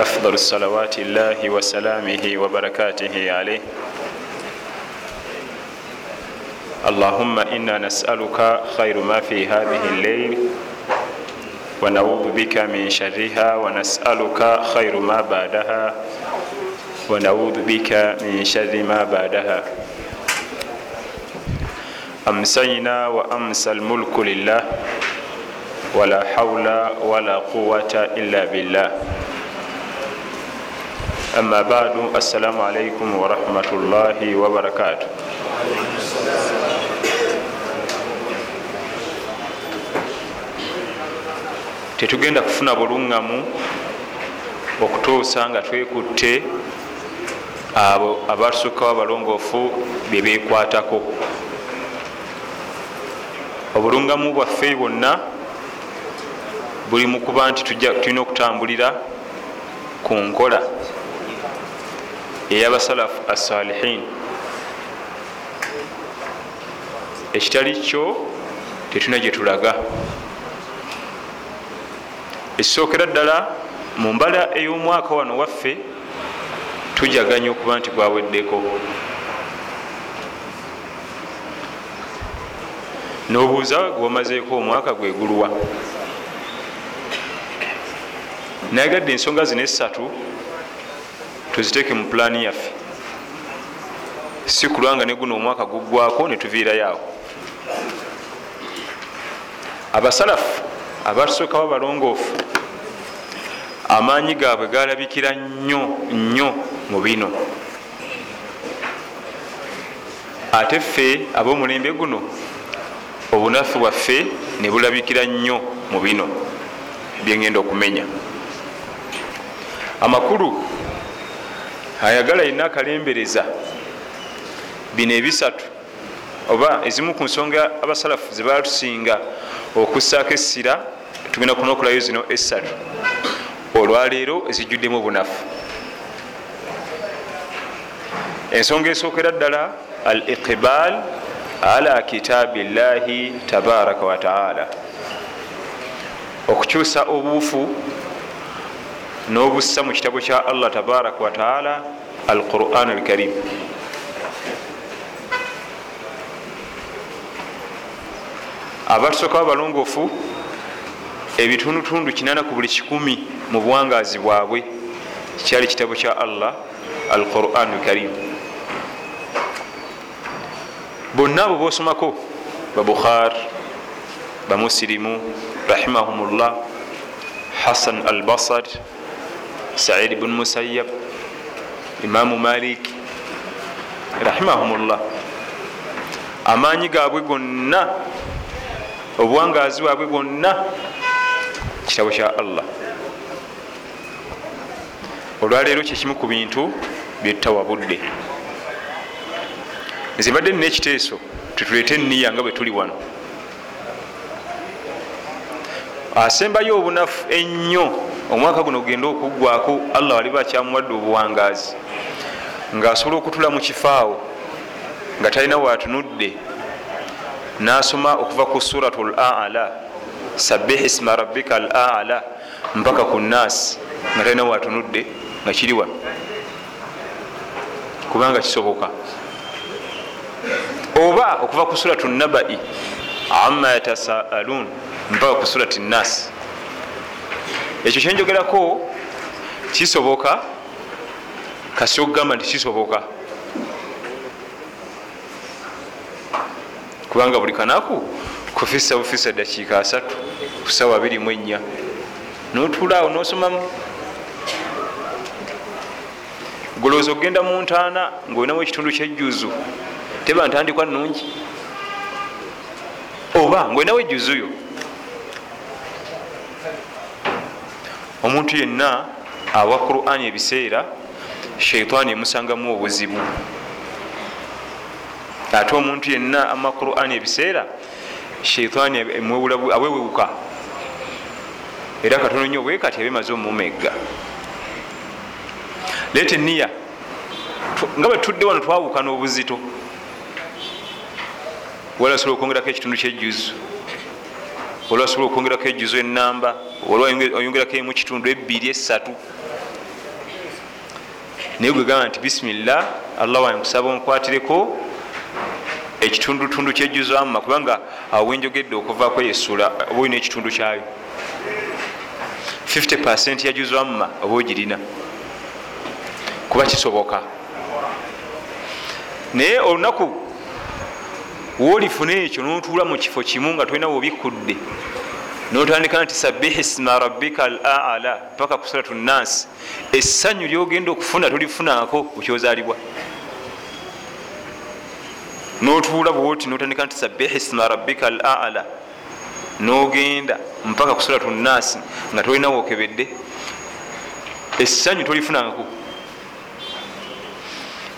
أفضل صلوات الله وسلامه وبركاته عليه. اللهم إنا نسألك خير ما في هذه الليل ونعوذ بك من شرها ونسألك خير ما بعدها ونعوذ بك من شر ما بعدها. أمسينا وأمسى الملك لله ولا حول ولا قوة إلا بالله. ama badu assalamu alaikum warahmatullahi wabarakatu tetugenda kufuna buluŋŋamu okutuusa nga twekutte abo abatusukkawo abalongoofu bye beekwatako. Obulungamu bwaffe bwonna buli mu kuba nti tulina okutambulira ku nkola. Eyabasalafu assalihin. Ekitali kyo tetulina gye tulaga. Ekisookera ddala mu mbala ey'omwaka wano waffe tujaganya okuba nti gwaweddeko. Nobuuza gwomazeeko omwaka gweguluwa nayegadde ensonga zino esatu tuziteeke mu pulaani yaffe. Si kulwanga ne guno omwaka guggwako netuviirayo awo. Abasalafu abatusookawo balongoofu amaanyi gaabwe galabikira nnyo nnyo mu bino. Ate ffe ab'omulembe guno obunafu bwaffe ne bulabikira nnyo mu bino byengenda okumenya. Amakulu ayagala yina akalembereza. Bino ebisatu oba ezimu ku nsonga abasalafu zebatusinga okussaako essira tugenda kunokulayo zino esatu olwaleero ezijjuddemu obunafu. Ensonga esookera ddala al iqbal ala kitaabi llahi tabaraka wataala okukyusa obuufu n'obussa mu kitabo kya allah tabaraka wataala al quran al karim. Abatusookawo balongoofu ebitundutundu 8 ku buli kikumi mu buwangazi bwabwe kyali kitabo kya allah al quran al karim. Bonna abo bosomako babukhar bamusirimu rahimahumullah hasan al basar said bn musayab imamu malik rahimahumullah. Amaanyi gaabwe gonna obuwangazi bwabwe bwonna kitabo kya allah. Olwaleero kyekimu ku bintu byetutawa budde nzibadde nina ekiteeso tetuleete eniya nga bwe tuli wano. Asembayo obunafu ennyo omwaka guno gugenda okuggwako allah waliba akyamuwadde obuwangazi ngaasobola okutula mu kifaawo nga talina waatunudde nasoma okuva ku suratu l ala sabih isma rabbika al ala mpaka ku nas nga talina waatunudde nga kiriwa kubanga kisoboka. Oba okuva ku suratu nabai ama yatasaalun mpaka ku surati nas ekyo kyenjogerako kisoboka kasi okugamba nti kisoboka. Kubanga buli kanaku kufisa bufisa dakiika asatu kusawa 24 notulaawo nosomamu. Golowooza okgenda mu ntaana ngaolinamu ekitundu kyejjuzu teba ntandikwa nungi oba ngaolinawo ejjuzuyo omuntu yenna awa qurani ebiseera sheitaani emusangamu obuzibu. Ate omuntu yenna ama qurani ebiseera sheitaani awewewuka era katono nyo bwekati abemaze omumegga. Leeta eniya nga bwe tudde wano twawukana obuzito wala osobola okwongerako ekitundu kyejjuzu olwa osobola okwongerako ejjuzu enamba olwa oyongerako emu kitundu ebbiri esatu naye gwegamba nti bisimillah allah wange nkusaba onkwatireko ekitundutundu kyejjuzamma kubanga awo wenjogedde okuvaako yesula oba olina ekitundu kyayo. 50 ya juzamma oba ogirina. Kuba kisoboka. Naye olunaku woolifuna ekyo notuula mu kifo kimu nga tolina wobikudde notandika nti sabihi sma rabbika al ala paka ku suratu nnasi essanyu lyogenda okufuna tolifunako bukyozalibwa notuula bwoti notandika nti sabihi sma rabbika al ala nogenda mpaka ku suratu nnasi nga tolina wokebedde. Essanyu tolifunako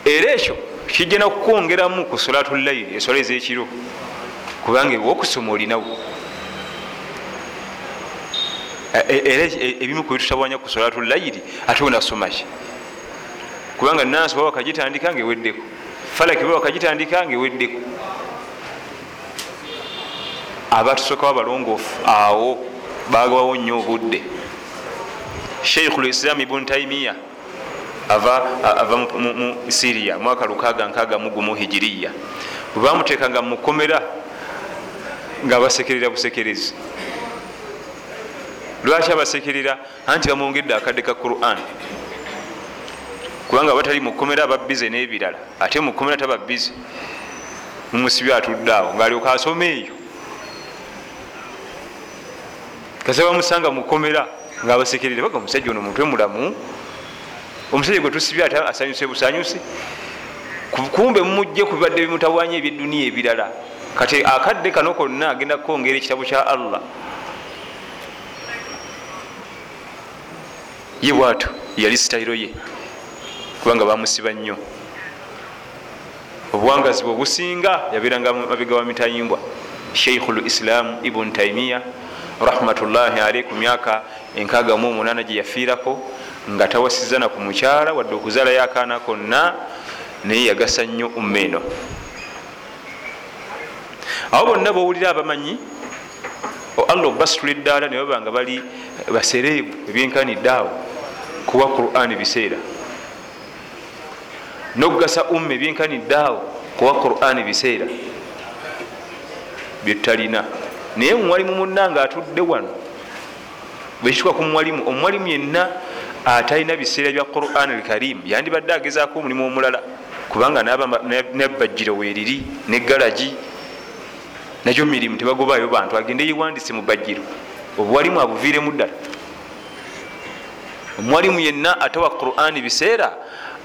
era ekyo kijja nakukwongeramu ku solatu layiri esola ezekiro kubanga ewokusoma olinawo. Era ebimu kubitutabwanya ku solatu layiri ate wenasomaki kubanga nansi baba wakagitandika nga eweddeko falaki baba wakagitandika nga eweddeko abatusooka babalongoofu awo bagabawo nnyo obudde. Sheikhu lislam ibuni taimiya ava mu siriya mwaka 6 hijiriya. Bwebamutekanga mukomera nga basekerera busekerezi. Lwaki abasekerera? Anti bamwongedde akadde ka quran. Kubanga batali mukomera ababize n'ebirala ate mukomera tababize mumusibi atudde awo ngaalyoka asoma eyo. Kasa bamusanga mukomera ngaabasekerera baga omusajja ono mutwe mulamu omusajja gwe tusibye ate asanyuse busanyuse kumbe mumujje ku bibadde bimutawanya ebyeduniya ebirala. Kati akadde kano konna agenda kukwongera ekitabo kya allah. Ye bwato yali sitayiro ye kubanga bamusiba nnyo. Obuwangazi bwe obusinga yabeeranga mabega wa mitayimbwa sheikhu lislam ibuni taimiya rahmatullahi alei ku myaka enkaaga mu omunaana gye yafiirako nga tawasizana ku mukyala wadde okuzaalayo akaana konna naye yagasa nnyo ummeeno awo bonna bowulira abamanyi allah obasitula eddaala ne baba nga bali basereebu ebyenkanidde awo kuwa quran biseera nokugasa umma ebyenkanidde awo kuwa quran biseera byetutalina naye mumwalimu munna nga atudde wano bwekituka ku mumwalimu omumwalimu yenna atalina biseera bya quran alkarim yandibadde agezaako omulimu omulala kubanga nebajjiro weeriri negalagi nakyo mirimu tebagobayo bantu agende yewandise mu bajjiro. Obuwalimu abuviiremu ddala. Omwalimu yenna atawa quran biseera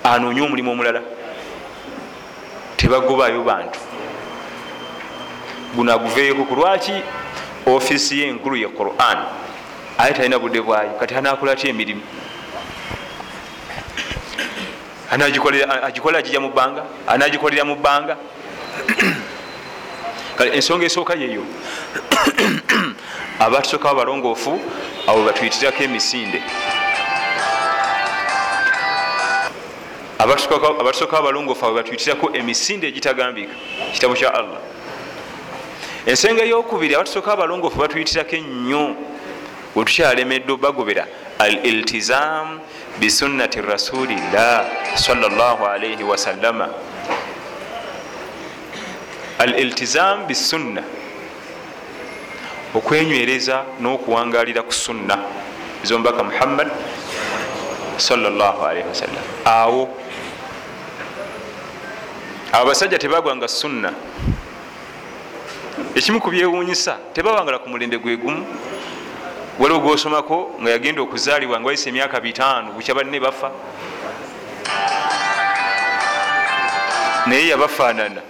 anoonye omulimu omulala. Tebagobayo bantu. Guno aguveeko ku lwaki ofiisi yenkulu ye quran aye talina budde bwayo. Kati anakola ty emirimu agikolera gijja mu bbanga anagikolera mu bbanga? Kale ensonga esooka yeyo abatusooka babalongoofu abo batuyitirako emisinde. Abatusooka babalongoofu abo batuyitirako emisinde egitagambika. Kitabo kya allah. Ensonga eyokubiri abatusooka abalongoofu batuyitirako ennyo. Wetukyalemeddwe bagobera al iltizam bisunnati rasulillah salaalaihi wasallama al iltizam bisunna okwenywereza n'okuwangalira ku sunna. Ezombaka muhammad salaalaihi wasallam awo. Abo abasajja tebagwanga sunna. Ekimu ku byewuunyisa tebawangala ku mulembe gwe gumu waliwo gwosomako nga yagenda okuzaalibwa nga wayisa emyaka bitaano bukya banne bafa. Naye yabafaanana.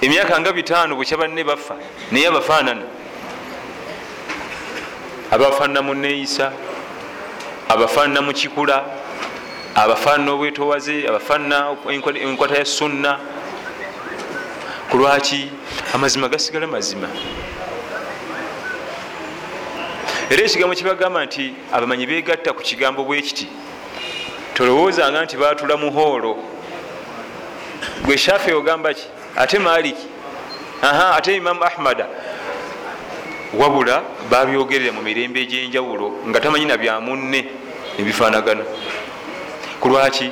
Emyaka nga bitaano bukya banne bafa naye abafaanana abafaanana mu neeyisa abafaanana mu kikula abafaanana obwetowaze abafaanana enkwata ya sunna. Ku lwaki? Amazima gasigala mazima era ekigambo kibagamba nti abamanyi begatta ku kigambo bwekiti tolowoozanga nti batula mu hoolo. Gwe shafe ogamba ki? Ate maliki aha ate imamu ahmada wabula babyogerera mu mirembe egyenjawulo nga tamanyi na bya munne nebifanagana kulwaki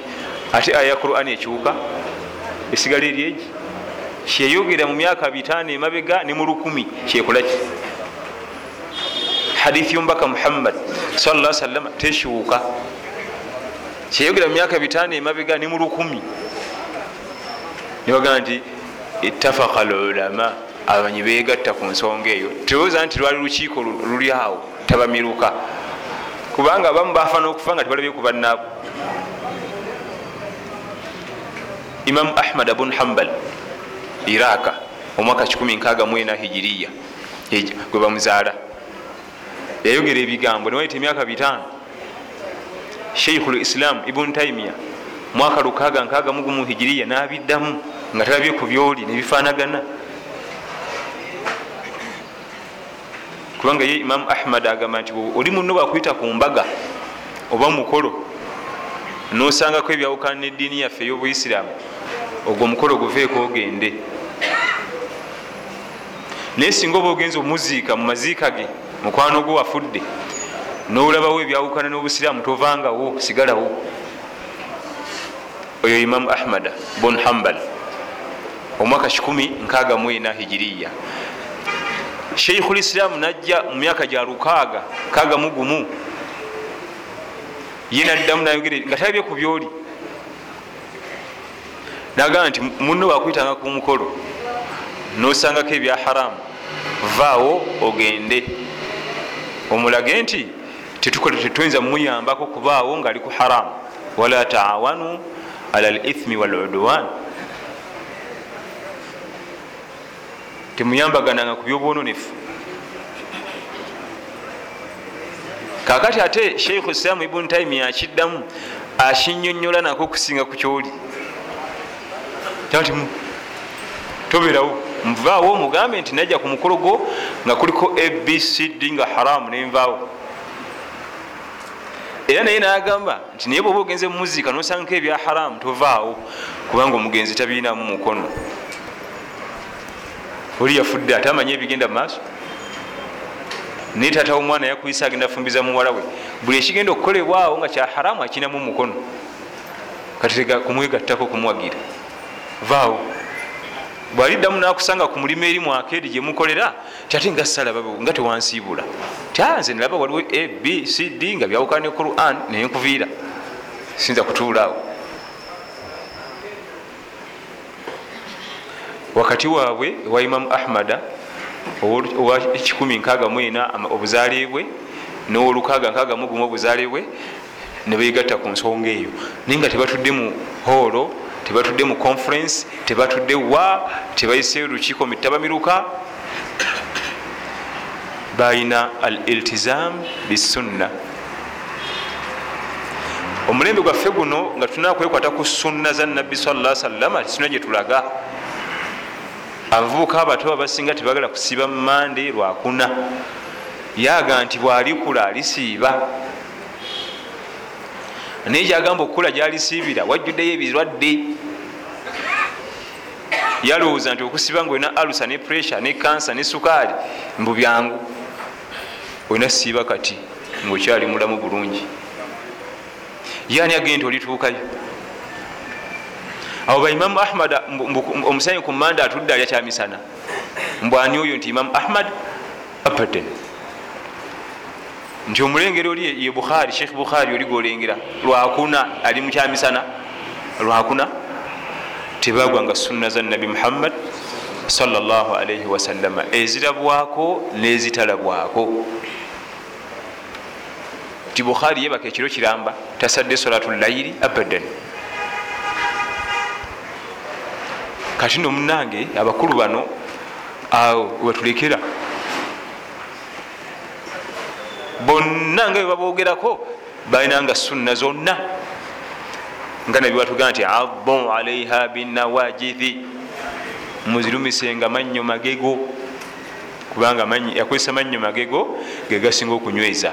ate aya quran ekyuka esigala eri egi? Kyeyogera mu myaka bitaano emabega ne mu lukumi kyekolaki hadithi yombaka muhammad salla salama tekyuka kyeyogera mu myaka bitaano emabega ne mu lukumi nibagaa nti ittafaka lulama abamanyi begatta ku nsonga eyo. Tewoza nti lwali lukiiko luli awo tabamiruka. Kubanga abamu bafa n'okufa nga tebalabye ku bannaabo imamu ahmad abun hambal iraka omwaka 164 hijiriya gwe bamuzaala yayogera ebigambo newaita emyaka bitaano. Sheikhu lislam ibun taimiya mwaka 661 hijiriya nabiddamu nga talabye ku byoli nebifanagana kubanga ye imamu ahmad agamba nti oli muno bakwyita ku mbaga oba mukolo nosangako ebyawukana neddiini yaffe ey'obuisiramu ogwo omukolo guveeko ogende. Naye singa oba ogenza omuziika mu maziika ge mukwano gwe wafudde. Nolabawo ebyawukana n'obusiraamu tovangawo sigalawo. Oyo imamu ahmad bon hambal omwaka 164 hijiriya. Sheikhu lislaamu najja mu myaka gya lukaaga kaaga mugumu ye naddamu nayogere nga talabye ku byoli. Nagamba nti muno wakwitanga ku mukolo nosangako ebya haramu vaawo ogende omulage nti tetuyinza mumuyambako kubaawo ngaali ku haramu wala taawanu ala lithmi waludwan temuyambagananga ku byobwononefu kakati ate sheikhu islamu ibuni taimi akiddamu akinyonyola nako okusinga ku kyoli. Ti toberawo nvaawo omugambe nti najja ku mukolo gwo nga kuliko abcd nga haramu nenvaawo era naye nagamba nti naye bwoba ogenze mumuziika nosangako ebya haramu tovaawo kubanga omugenzi tabirinamu mukono. Oli yafudde ate amanye ebigenda mumaaso naye tata omwana yakuyisa agenda fumbiza muwala we. Buli ekigenda okukolebwawo nga kya haramu akinamu mukono. Katitega kumwegattako kumuwagira vaawo bwaliddamu nakusanga ku mulimu eri mwakedi gyemukolera tyate nga salaba nga tewansiibula. Tyanze nalaba waliwo abcd nga byawukana ne quran naye nkuviira. Sinza kutuulaawo wakati waabwe wa imamu ahmada owa 164 obuzaale bwe nowolukaga obuzaale bwe nebegatta ku nsonga eyo. Naye nga tebatudde mu hoolo tebatudde mu conference tebatudde wa tebayise lukiiko mitabamiruka balina al iltizam bisunna omulembe gwaffe guno nga tulina kwekwata ku sunna za nabbi sala salama sunna gyetulaga abavubuka abato abasinga tebagala kusiiba mumande lwakuna yaga nti bwalikula alisiiba. Naye gyagamba okukula gyalisiibira wajjuddeyo ebirwadde yalowooza nti okusiba nga olina alusa ne pressure ne kansa ne sukaali mbu byangu. Olina siiba kati ngaokyali mulamu bulungi. Yani agende nti olituukayo? Awo baimamu ahmad omusanyi ku manda atudde alya kyamisana. Mbwani oyo nti imamu ahmad? Abaden nti omulengero oli ye bukhari sheikh bukhari oli golengera lwakuna ali mukyamisana lwakuna tebagwanga sunna za nabi muhammad salllahalaihi wasallama ezirabwako nezitalabwako. Ti bukhari yebaka ekiro kiramba tasadde solatu layiri abadan. Kati no munange abakulu bano awo wetulekera bonna nga bwebabogerako balinanga sunna zonna nga nabiwatugaa nti adu alaiha binawajithi muzirumisenga mannyo magego kubanga yakozesa mannyo magego gegasinga okunyweza.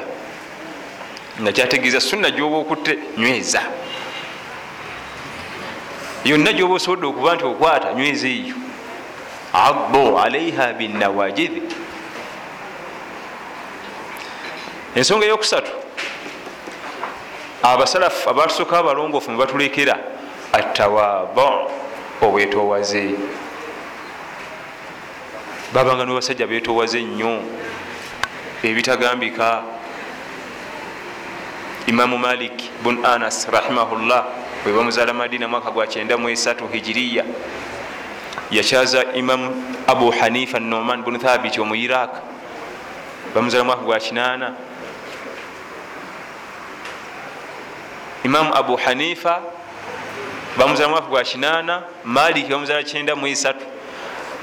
Nga kyategeeza sunna gyoba okutte nyweza. Yonna gyoba osobodde okuba nti okwata nyweza eyo. Adu alaiha binawajithi ensonga eyokusatu abasalafu abatusooka abalongoofu mubatulekera atawaba obwetowaze babanga nibasajja betowaze nnyo ebitagambika. Imamu malik bun anas rahimahullah webamuzaala madina mwaka gwa 93 hijiriya yakyaza imamu abu hanifa noman bun thabiti omu iraq. Bamuzaala mwaka gwa 8 imamu abu hanifa bamuzaala mwaka gwa 8 maliki bamuzaala 93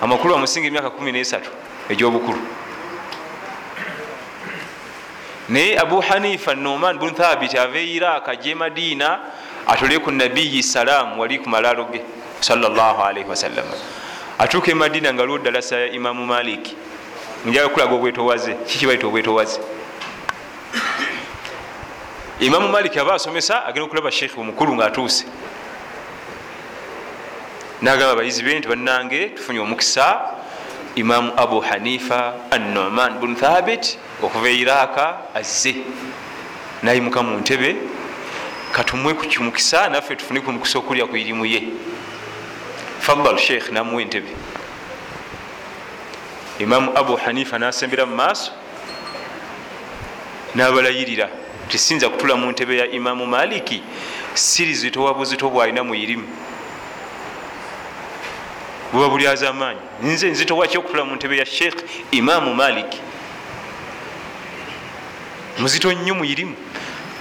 amakulu amusinga emyaka 13 egyobukulu. Naye abu hanifa noman bun thabit ava e iraq aje madina atole ku nabiyi salamu wali ku malalo ge salaalii wasallam atuuka e madina nga liwo dalasa ya imamu maliki njaga kulaga obwetowaze kikibaita obwetowaze imamu maliki aba asomesa agenda okulaba sheikhi omukulu ngaatuuse nagamba abayizi be nti bannange tufunye omukisa. Imamu abu hanifa annoman bun thabit okuva e iraka azze. Nayimuka mu ntebe katumwe ku kimukisa naffe tufune ku mukisa okulya ku irimu ye. Fadal sheikh namuwa entebe. Imamu abu hanifa nasembera mu maaso nabalayirira tisinza kutula mu ntebe ya imamu maliki siri zitowa buzito bwalina mu irimu. Buba buli azamaanyi nze nzitowaki okutula mu ntebe ya sheikh imamu maliki muzito nnyo muirimu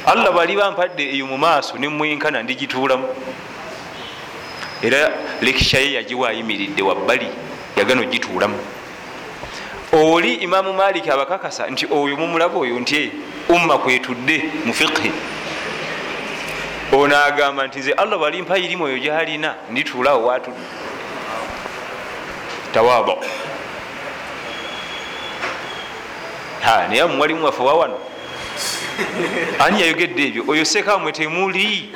allah bali bampadde eyo mu maaso nemwenkana ndigituulamu. Era lekishaye yagiwa ayimiridde wabbali yagana ogituulamu oli imamu maliki abakakasa nti oyo mumulaba oyo nti umma kwetudde mu fiqhi. Ono agamba nti nze allah balimpa irimu oyo gyalina ndituulawo watudde tawaba naye mumwalimu waffe wawano ani yayogedde ebyo? Oyo sekamwe temuli.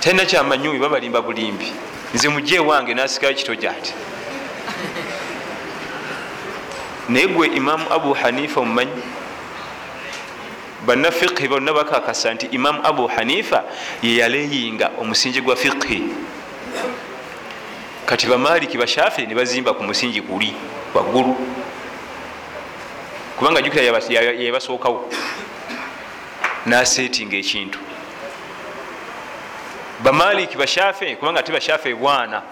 Talina kyamanyi oyo babalimba bulimbi. Nze mujje wange nasikayo kitoja ati naye gwe imamu abu hanifa mumanyi banna fiqhi bonna bakakasa nti imamu abu hanifa yeyaleyinga omusingi gwa fiqhi. Kati bamaliki bashafi nibazimba ku musingi guli waggulu. Kubanga jukira yebasookawo nasetinga ekintu. Bamaliki bashafe kubanga te bashafe bwana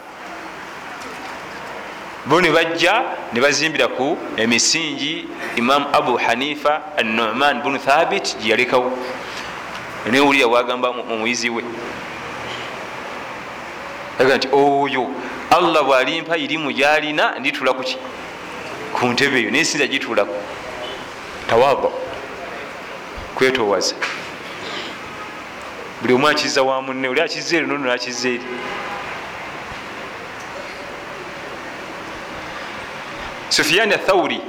bo nebajja nebazimbira ku emisingi imamu abu hanifa anoman bunu thabit gyeyalekawo newulira wagamba mumuyizi we. Aga nti oyo allah bwalimpa irimu gyalina nditula kuki ku ntebe eyo nesinza gitulaku tawaba kwetowaza buli omu akiza wa munne oli akiza eri nono nakiza eri sufiyani athauri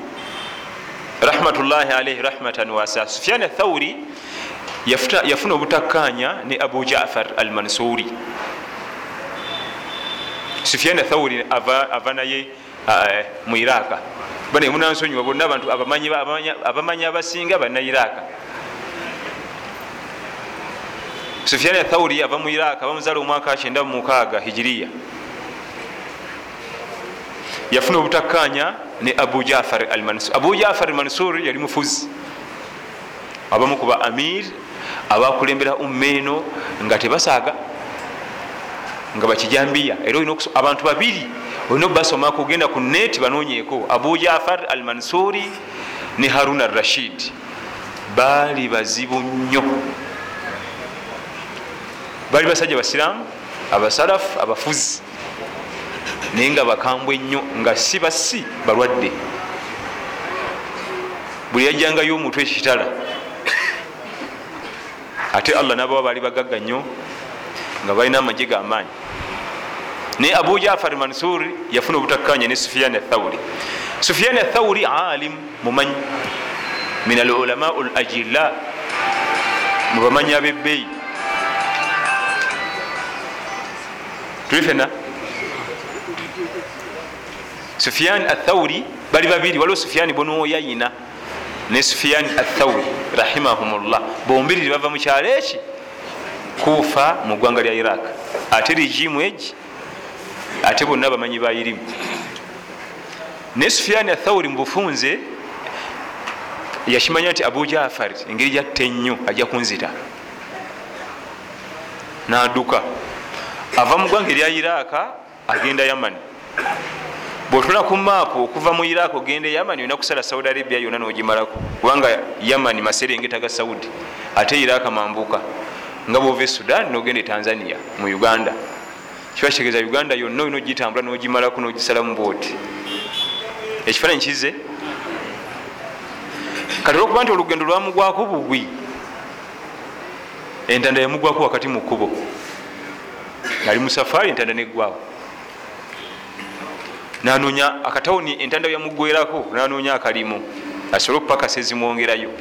rahmatullahi alaihi rahmatan wasa sufiyani athauri yafuna obutakkanya ne abu jafar al mansuri sufiyani athauri ava, naye mu iraka bane munansonyiwa bonna abantu abamanyi abasinga banna iraka sufiyani athauri ava mu iraka bamuzaala omwaka 96 hijiriya yafuna obutakkanya ne abu jafar almansur. Abu jafar almansur yali mufuzi. Abamu kuba amir abakulembera ummeeno nga tebasaaga nga bakijambiya. Era abantu babiri olina obasomako ogenda ku neti banonyeko abu jafar almansuri ne harun arashid baali bazibu nnyo. Baali basajja basiramu abasalafu abafuzi naye nga bakambwe nnyo nga si basi balwadde. Buli yajjangayo omutwe ekitala. Ate allah nababa baali bagagga nnyo nga balina amagye gamaanyi naye abu jafar mansur yafuna obutakkanya ne sufiyani athauri sufiyani athauri alim mumanyi min alulamau lajilla mubamanyi abebbeyi tuli fena sufiyani athauri bali babiri waliwo sufiyani bonoyayina ne sufiyan athauri rahimahumllah bombiriri bava mukyalo eki? Kuufa mu ggwanga lya iraq. Ate rigimu egi? Ate bonna bamanyi bairimu ne sufiyan athauri mubufunze yakimanya nti abu jafar engeri gyatta ennyo ajja kunzita. Naduka ava mu ggwanga erya iraka agenda yamani bwotula ku maapu okuva mu iraq ogenda e yamani olina kusala saudi arabia yonna nogimalako. Kubanga yamani maserengeta ga saudi ate iraka mambuka. Nga bwova e sudan nogenda e tanzania mu uganda. Kiba kitegeeza uganda yonna olina ogitambula nogimalako nogisalamu bwoti. Ekifaananyi kize kati olwokuba nti olugendo lwamugwako bugwi entanda yamugwako wakati mu kkubo. Ali musafaari entanda neggwawo nanonya akatawuni entanda yamugwerako nanonya akalimu. Asobole okupakasa ezimwongerayo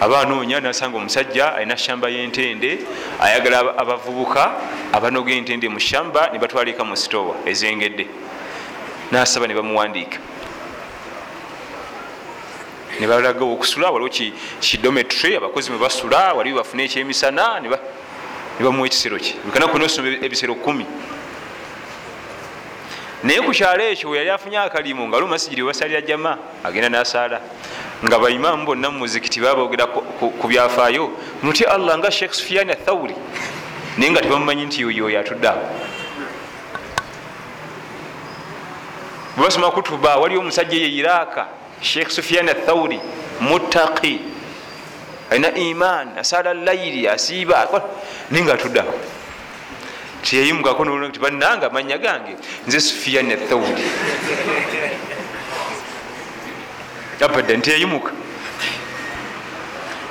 aba anoonya nasanga omusajja alina shamba yentende ayagala abavubuka abanoga entende mu shamba nebatwalika mu sitowa ezengedde. Nasaba nebamuwandiika nebalaga okusula waliwo kidometry abakozi mwebasula waliwo bafune ekyemisana nebamuwa ekisero kye. Bikanaku nosoma ebisero kumi naye ku kyalo ekyo yali afunye akalimu nga lumasigiri webasalira jama agenda nasaala nga baimamu bonna mumuzikiti babogera ku byafaayo nutya allah nga sheikh sufiani athauri. Naye nga tebamumanyi nti yoyo atudde awo. Bwebasoma kutuba waliwo omusajja eyo iraka sheikh sufiani athauri mutaki alina iman asala lairi asiiba naye nga atudde awo tiyeyimukako nti bannanga amanya gange nze sufiani athauri abadda ntiyeyimuka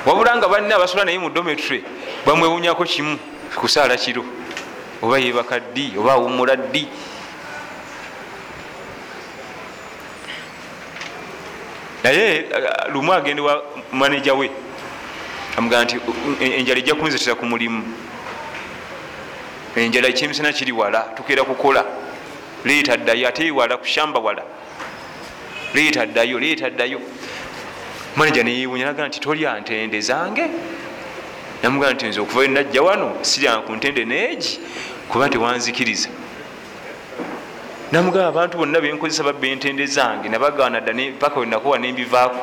wabula nga banne abasula naye mu dometry bamwewunyako kimu kusaala kiro. Oba yebaka ddi oba awumula ddi. Naye lumu agende wa maneja we. Amugaa nti enjala ejja kunzetera ku mulimu enjala ekyemisana kiri wala tukeera kukola. Leeta ddayo ate wala kushamba wala. Leeta ddayo leeta ddayo. Maneja neyewunya naga nti tolya ntende zange. Namugaa nti nze okuva najja wano siryanga ku ntende neegi kuba tewanzikiriza. Namugaa abantu bonna benkozesa babba entende zange nabagaana dda paka wenakuwa nembivaako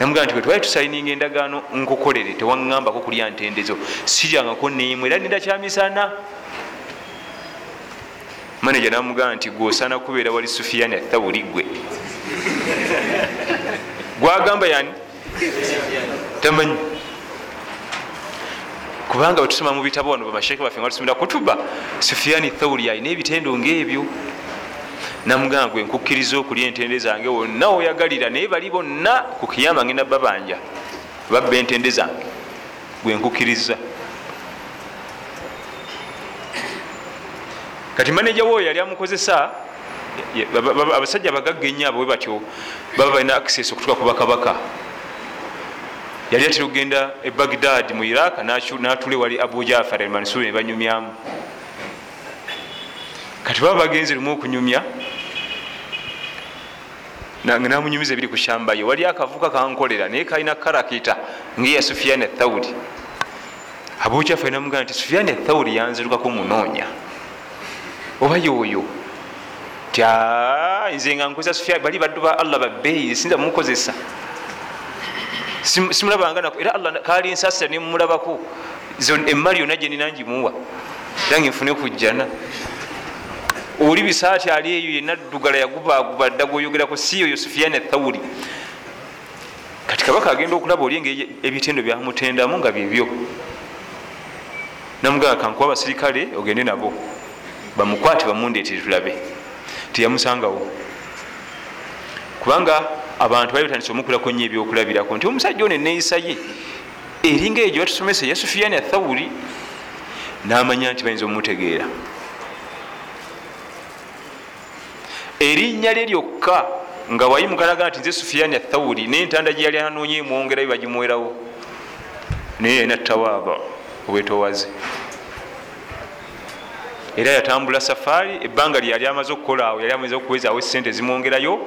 namugaa nti bwetwali tusayininga endagaano nkukolere tewaŋambako kulya ntendezo. Siryangako nemwe era ninda kyamisana. Maneja namugaa nti gwosaana kubeera wali sufiyani athawuli gwe gwagamba yani? Tamanyi? Kubanga wetusoma mu bitabo wano bamasheke baffe nga tusomera kutuba sufiyani thawuli alina ebitendo ngaebyo namugamba gwe nkukkiriza okulya entende zange wonna oyagalira naye bali bonna ku kiyama ngenda babanja babba entende zange gwe nkukkiriza. Kati maneja woyo yali amukozesa abasajja abagagga ennyo abo batyo baba balina access okutuka ku bakabaka. Yali atera okugenda e bagdad mu iraq natule wali abu jafar almansuri ne banyumyamu. Kati baba bagenze lumu okunyumya namunyumiza ebiri ku shambayo. Wali akavuka kankolera naye kalina karakita ngeya sufiani athawuri abu jafar namugamba nti sufiani athawuri yanzirukako munoonya. Oba yoyo ti nze nga nkozesa sufya bali baddu ba allah babbeeyi sinza mumukozesa simulabanga era allah kali nsasira nemumulabako emmali yonna gyenina ngimuwa. Era ngenfune kujjana oli bisaati ali eyo yenna ddugala yagubaguba dda gwoyogerako si yoyo sufiyani athawuri kati kabaka agenda okulaba oli engeri ebitendo byamutendamu nga byebyo namugamba kankuwa abasirikale ogende nabo bamukwate bamundeetere tulabe teyamusangawo. Kubanga abantu bali batandisa omukulako nyo ebyokulabirako. Nti omusajja ono eneeyisa ye eringa egyo batusomesa ya sufiyani athawuri namanya nti bayinza omumutegeera erinnya lye lyokka nga wayimukanaga nti nze sufiyani athawuri nentanda gye yali anoonye emwongerayo bagimuwerawo naye yalina tawaaba obwetowaze. Era yatambula safaari ebbanga lyeyali amaze okukola awo yali amaze okuwezaawo esente zimwongerayo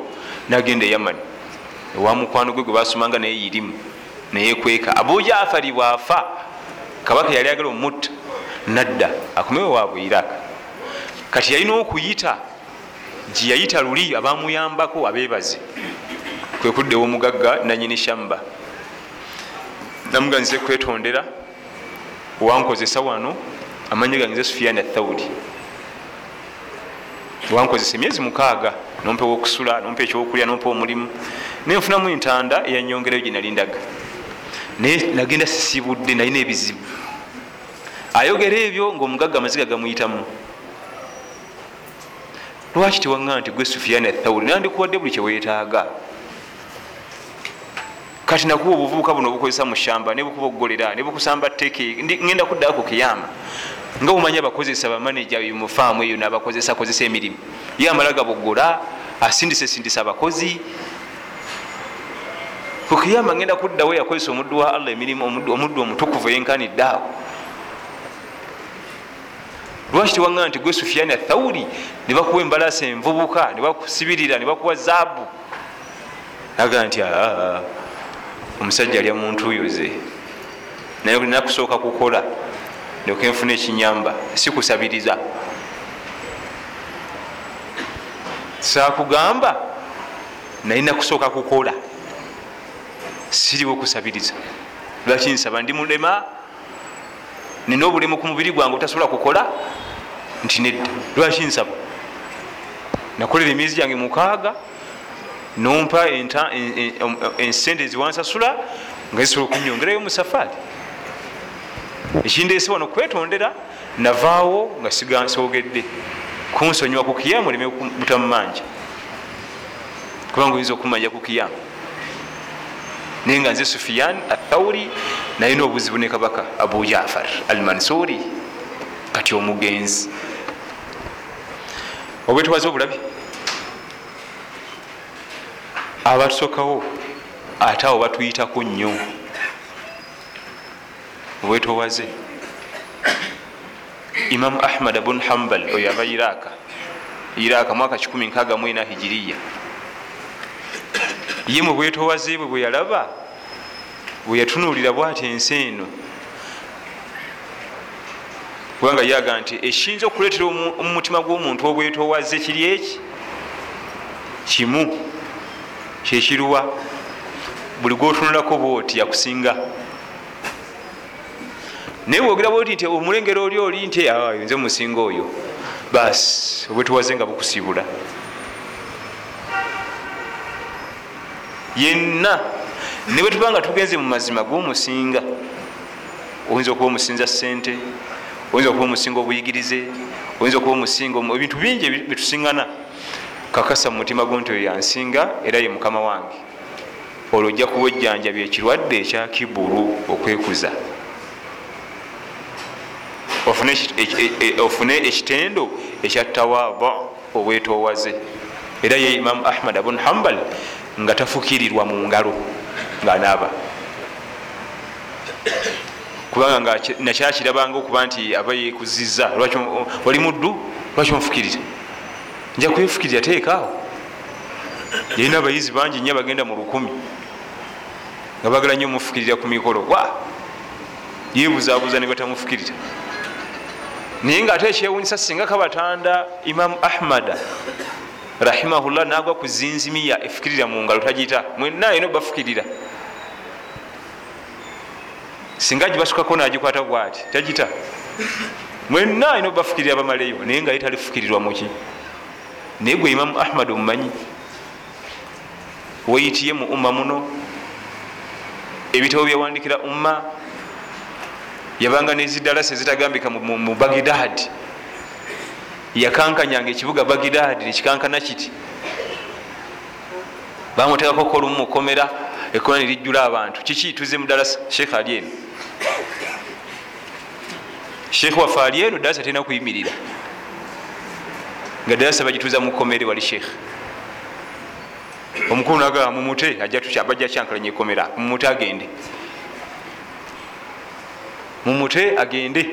nagenda e yamani. Ewa mukwano gwe gwe basomanga naye yirimu nayekweka abu jafari bwafa kabaka yali agala omutta nadda akomewe waabwe iraka kati yalina okuyita gyeyayita luli abamuyambako abebaze kwekuddewo omugagga nanyini shamba. Namuganze kwetondera wankozesa wano amanyi gange sufiyani athawuli wankozesa emyezi mukaaga nompewa okusula nompa ekyokulya nompa omulimu. Nenfunamu entanda eyanyongerayo gyenalindaga naye nagenda sisibudde nalina ebizibu. Ayogera ebyo ngaomugagga amaziga gamuyitamu lwaki tewaŋa nti gwe sufiyani athawuli nandikuwadde buli kyewetaaga kati nakuwa obuvubuka buno obukozesa mu shamba nebukuba okugolera nebukusamba teke ngenda kuddako kiyama nga bumanyi abakozesa bamaneja mufaamu eyo nabakozesa kozesa emirimu. Ye amala gabogola asindise sindisa abakozi. Kukiyama ngenda kuddawo yakozesa omuddu wa allah emirimu omuddu omutukuvu yenkanidde awo lwaki tewaŋa nti gwe sufiyani athawuli nebakuwa embalasa envubuka nebakusibirira nebakuwa zaabu? Aga nti aa omusajja alya muntu yoze naye nakusooka kukola nkenfuna ekinyamba sikusabiriza. Sakugamba naye nakusooka kukola siriwo kusabiriza. Lwaki nsaba ndi mulema nina obulemu ku mubiri gwange otasobola kukola nti nedda. Lwaki nsaba? Nakolera emyezi gyange mukaaga nompa ensente eziwansasula nga zisobola okunyongerayo musafaari ekindeese wano kwetondera navaawo nga sigansogedde kunsonyiwa ku kiyamu oleme butamumanja kubanga oyinza okumanja ku kiyamu naye nga nze sufiyan athawuri nalina obuzibu ne kabaka abu jafar al mansuri kati omugenzi. Obwetwaze obulabi? Abatusokawo ate awo batuyitako nnyo. Obwetowaze imamu ahmad bun hambal oyo ava iraka iraka mwaka 1 hijiriya. Ye mu bwetowaze bwe bwe yalaba bwe yatunulira bwati ensi eno? Kubanga yaga nti ekiyinza okuleetera omumutima gw'omuntu obwetowaze kiri eki? Kimu kyekiruwa buli gwotunulako bwoti yakusinga naye bwogera bwoti nti omulengero oli oli nti nze musinga oyo. Basi obwetuwaze nga bukusibula. Yenna ne bwe tuba nga tugenze mu mazima gwomusinga oyinza okuba omusinza sente oyinza okuba omusinga obuyigirize oyinza okuba omusinga ebintu bingi byetusiŋgana kakasa mu mutima gwo nti oyo yansinga era ye mukama wange. Olwo ojja kuba ejjanjabi ekirwadde ekya kibulu okwekuza. Ofune ekitendo ekyattawaaba obwetowaze era ye imamu ahmad abun hambal nga tafukirirwa mu ngalo ngaanaaba kubanga nakyakirabanga okuba nti aba yekuziza wali muddu lwaki omufukirira nja kwefukirira teekaawo yalina abayizi bangi nnyo bagenda mu lukumi nga bagala nnyo omufukirira ku mikolo. Wa? Yebuzabuza ne batamufukirira. Naye nga ate ekyewunyisa singa kabatanda imamu ahmada rahimahullah nagwa ku zinzimiya efukirira mu ngalo tagita mwena yina obafukirira singa gibasukako nagikwata bwati tagita. Mwena ayina obafukirira bamaleyo naye nga ye talifukirirwa muki naye gwe imamu ahmad omumanyi? Weyitiye mu umma muno? Ebitabo byawandikira umma yabanga nezidalasa ezitagambika mu bagidad yakankanyanga ekibuga bagidad nekikankana kiti. Bamutekako kolumu mukomera ekona nerijjula abantu. Kiki tuze mudalasa sheekh ali eno sheekh waffe ali eno dalasa terina kuyimirira nga dalasa bagituuza mukomere wali sheekh omukulu nagamba mumute bajja kyankalanya ekomera mumute agende. Mumute agende.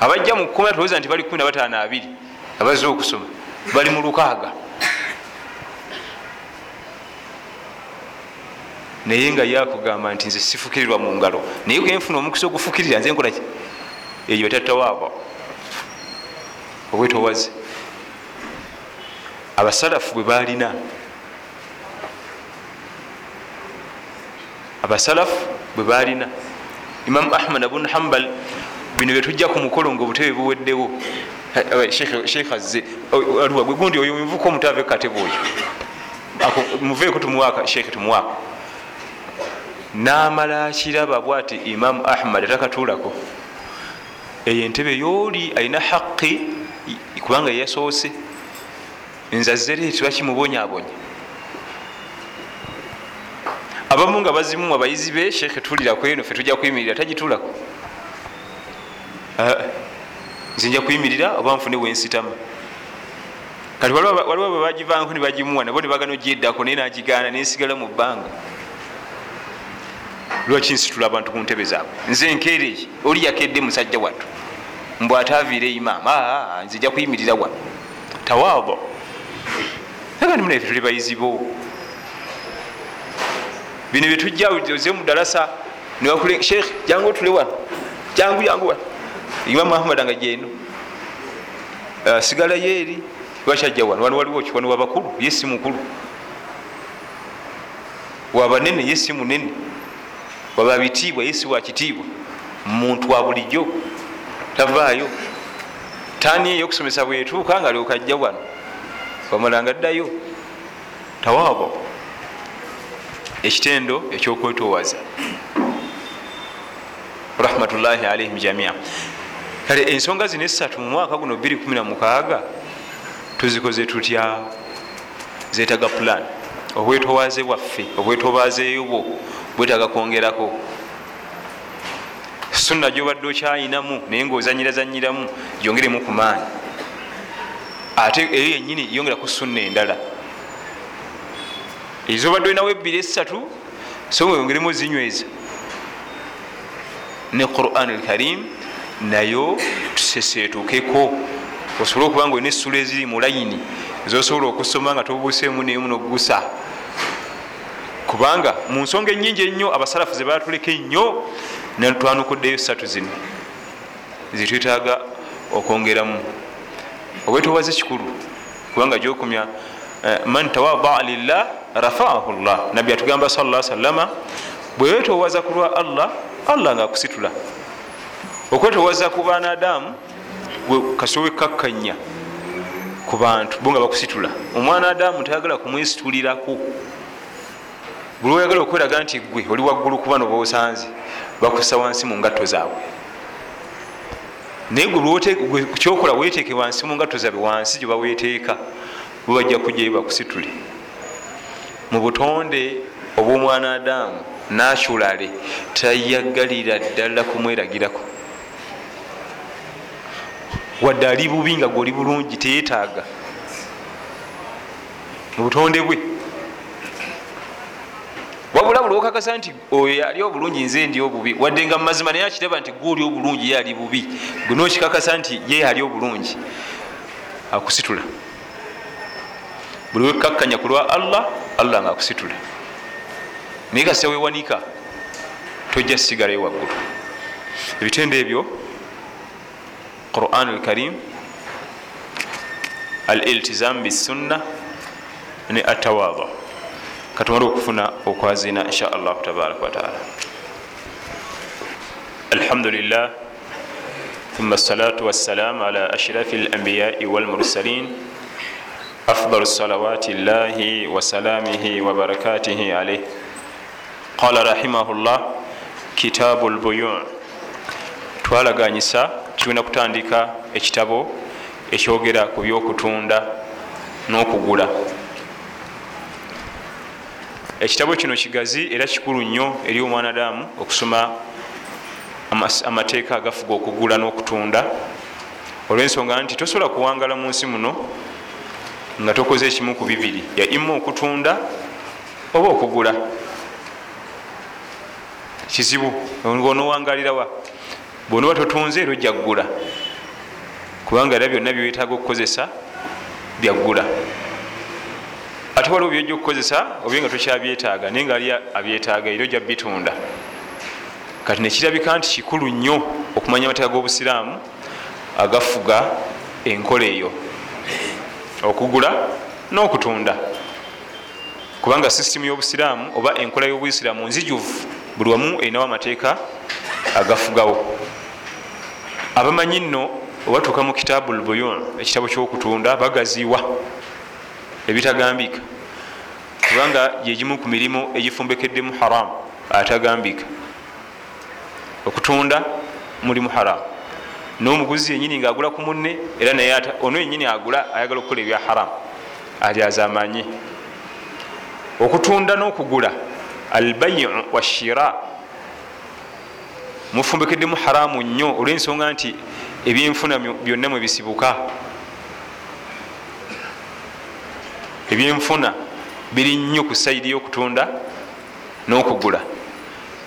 Abajja mukukomera tulowooza nti bali 15 abazze okusoma. Bali mu lukaaga naye nga yakugamba nti nze sifukirirwa mu ngalo. Naye genfuna omukisa ogufukirira nze nkolaki eyo tatawaaba obwetowaze abasalafu bwe balina abasalafu bwe balina imamu ahmad abun hambal bino byetujja ku mukolo nga obutebe buweddewo. Sheikh azze aliwa gwe gundi oyo nvuka omutave katebe oyo. Muveeko tumuwaaka sheikh tumuwaaka namala kiraba bwati imamu ahmad atakatuulako eyo entebe yooli alina haqi kubanga yasoose. Nzazere tibakimubonyabonya abamu nga bazimu abayizi be sheekhe tulirako eno fe tujja kuyimirira tagitulako nze nja kuyimirira oba nfune wensitama kati waliwo bebagivanko nebagimuwa nabo nebagana ogyeddako naye nagigaana nensigala mu bbanga lwaki nsitula abantu ku ntebe zaabwe? Nze nkeereye oli yakedde musajja wattu. Mbw ataviire imaam nze nja kuyimirira wano tawaabo. Aga nimunafe tuli bayizibo. Bino byetujja oze mudalasa sheekh jangu otule wano. Jangu jangu wano. Imamu ahmad nga jeno sigalayo eri. Lwakyajja wano wano waliwo ki? Wano wabakulu ye si mukulu. Wabanene ye si munene waba bitiibwa ye si wakitiibwa muntu wa bulijjo tavaayo. Taani eyo okusomesa bwetuuka nga lyokajja wano. Wamalanga ddayo tawaabo ekitendo ekyokwetowaza rahmatullahi alaihim jamia. Kale ensonga zino esatu mu mwaka guno 216 tuzikoze tutya? Zetaga plan. Obwetowaze bwaffe obwetowazeeyo bwo bwetaga kwongerako. Sunna gyobadde okyayinamu naye ngaozanyirazanyiramu gyongeremu ku maanyi. Ate eyo yenyini yongera ku sunna endala. Ezobadde olinawo ebbiri esatu so nga yongeremu zinyweza ne quran alkarim nayo tusesetukeko osobole okuba nga olina essula eziri mu layini zosobola okusoma nga tobuuseemu nemu nogusa kubanga mu nsonga enyingi ennyo abasalafu ze batuleka ennyo twanukuddeyo satu zino zetwetaaga okwongeramu. Obwetowaze kikulu kubanga gyokumya man tawadaa lillah rafaahu llah. Nabbi atugamba sala salama bwewetowaza ku lwa allah allah nga akusitula okwetowaza ku banadamu kasowe kakkanya ku bantu bo nga bakusitula. Omwana adamu tayagala kumwesitulirako buli oyagala okweraga nti gwe oli waggulu ku bano bosanze bakusa wansi mu ngatto zaabwe. Naye gwe kyokola weteeke wansi mu ngatto zaabwe wansi gye baweteeka bwebajja kujjayo bakusitule mu butonde obwomwana adamu naculale tayagalira ddala kumweragirako. Wadde ali bubi nga gweoli bulungi teyetaaga mu butonde bwe wabula buli okakasa nti oyo ali obulungi nze ndi obubi. Wadde nga mumazima naye akiraba nti gwe oli obulungi ye ali bubi. Gwe nokikakasa nti ye ali obulungi akusitula. Buli wekakkanya ku lwa allah allah nga akusitula naye kasa wewanika tojja sigalayo waggulu. Ebitendo ebyo quran alkarim al iltizam bisunna ne atawada katumale okufuna okwazina insha allahu tabaraka wataala alhamdulillah ثم الصلاة والسلام على أشرف الأنبياء والمرسلين أفضل الصلوات الله وسلامه وبركاته عليه قال رحمه الله كتاب البيوع twalaganyisa tugenda kutandika ekitabo ekyogera ku byokutunda n'okugula Ekitabo kino kigazi era kikulu nnyo eri omwanadamu okusoma amateeka agafuga okugula n'okutunda. Olw'ensonga nti tosobola kuwangala mu nsi muno nga tokoze ekimu ku bibiri ya ima okutunda oba okugula. Kizibu onowangalirawa bwonoba totunze era ojja kugula. Kubanga era byonna byewetaaga okukozesa byaggula ate waliwo byojja okukozesa obe nga tokyabyetaaga naye nga ali abyetaaga era ojja bitunda. Kati nekirabika nti kikulu nnyo okumanya amateeka g'obusiraamu agafuga enkola eyo. Okugula n'okutunda. Kubanga sisitimu y'obusiraamu oba enkola y'obusiraamu nzijuvu buli wamu erinawo amateeka agafugawo. Abamanyi nno obatuuka mu kitaabu lbuyun ekitabo kyokutunda bagaziwa ebitagambika. Kubanga yegimu ku mirimu egifumbekeddemu haramu atagambika. Okutunda mulimu haramu n'omuguzi yenyini ngaagula ku munne era naye ono yenyini agula ayagala okukola ebya haramu alyaza amanyi okutunda n'okugula albayiu washira mufumbekeddemu haramu nnyo olw'ensonga nti ebyenfuna byonna mwe bisibuka ebyenfuna biri nnyo ku saidi y'okutunda n'okugula.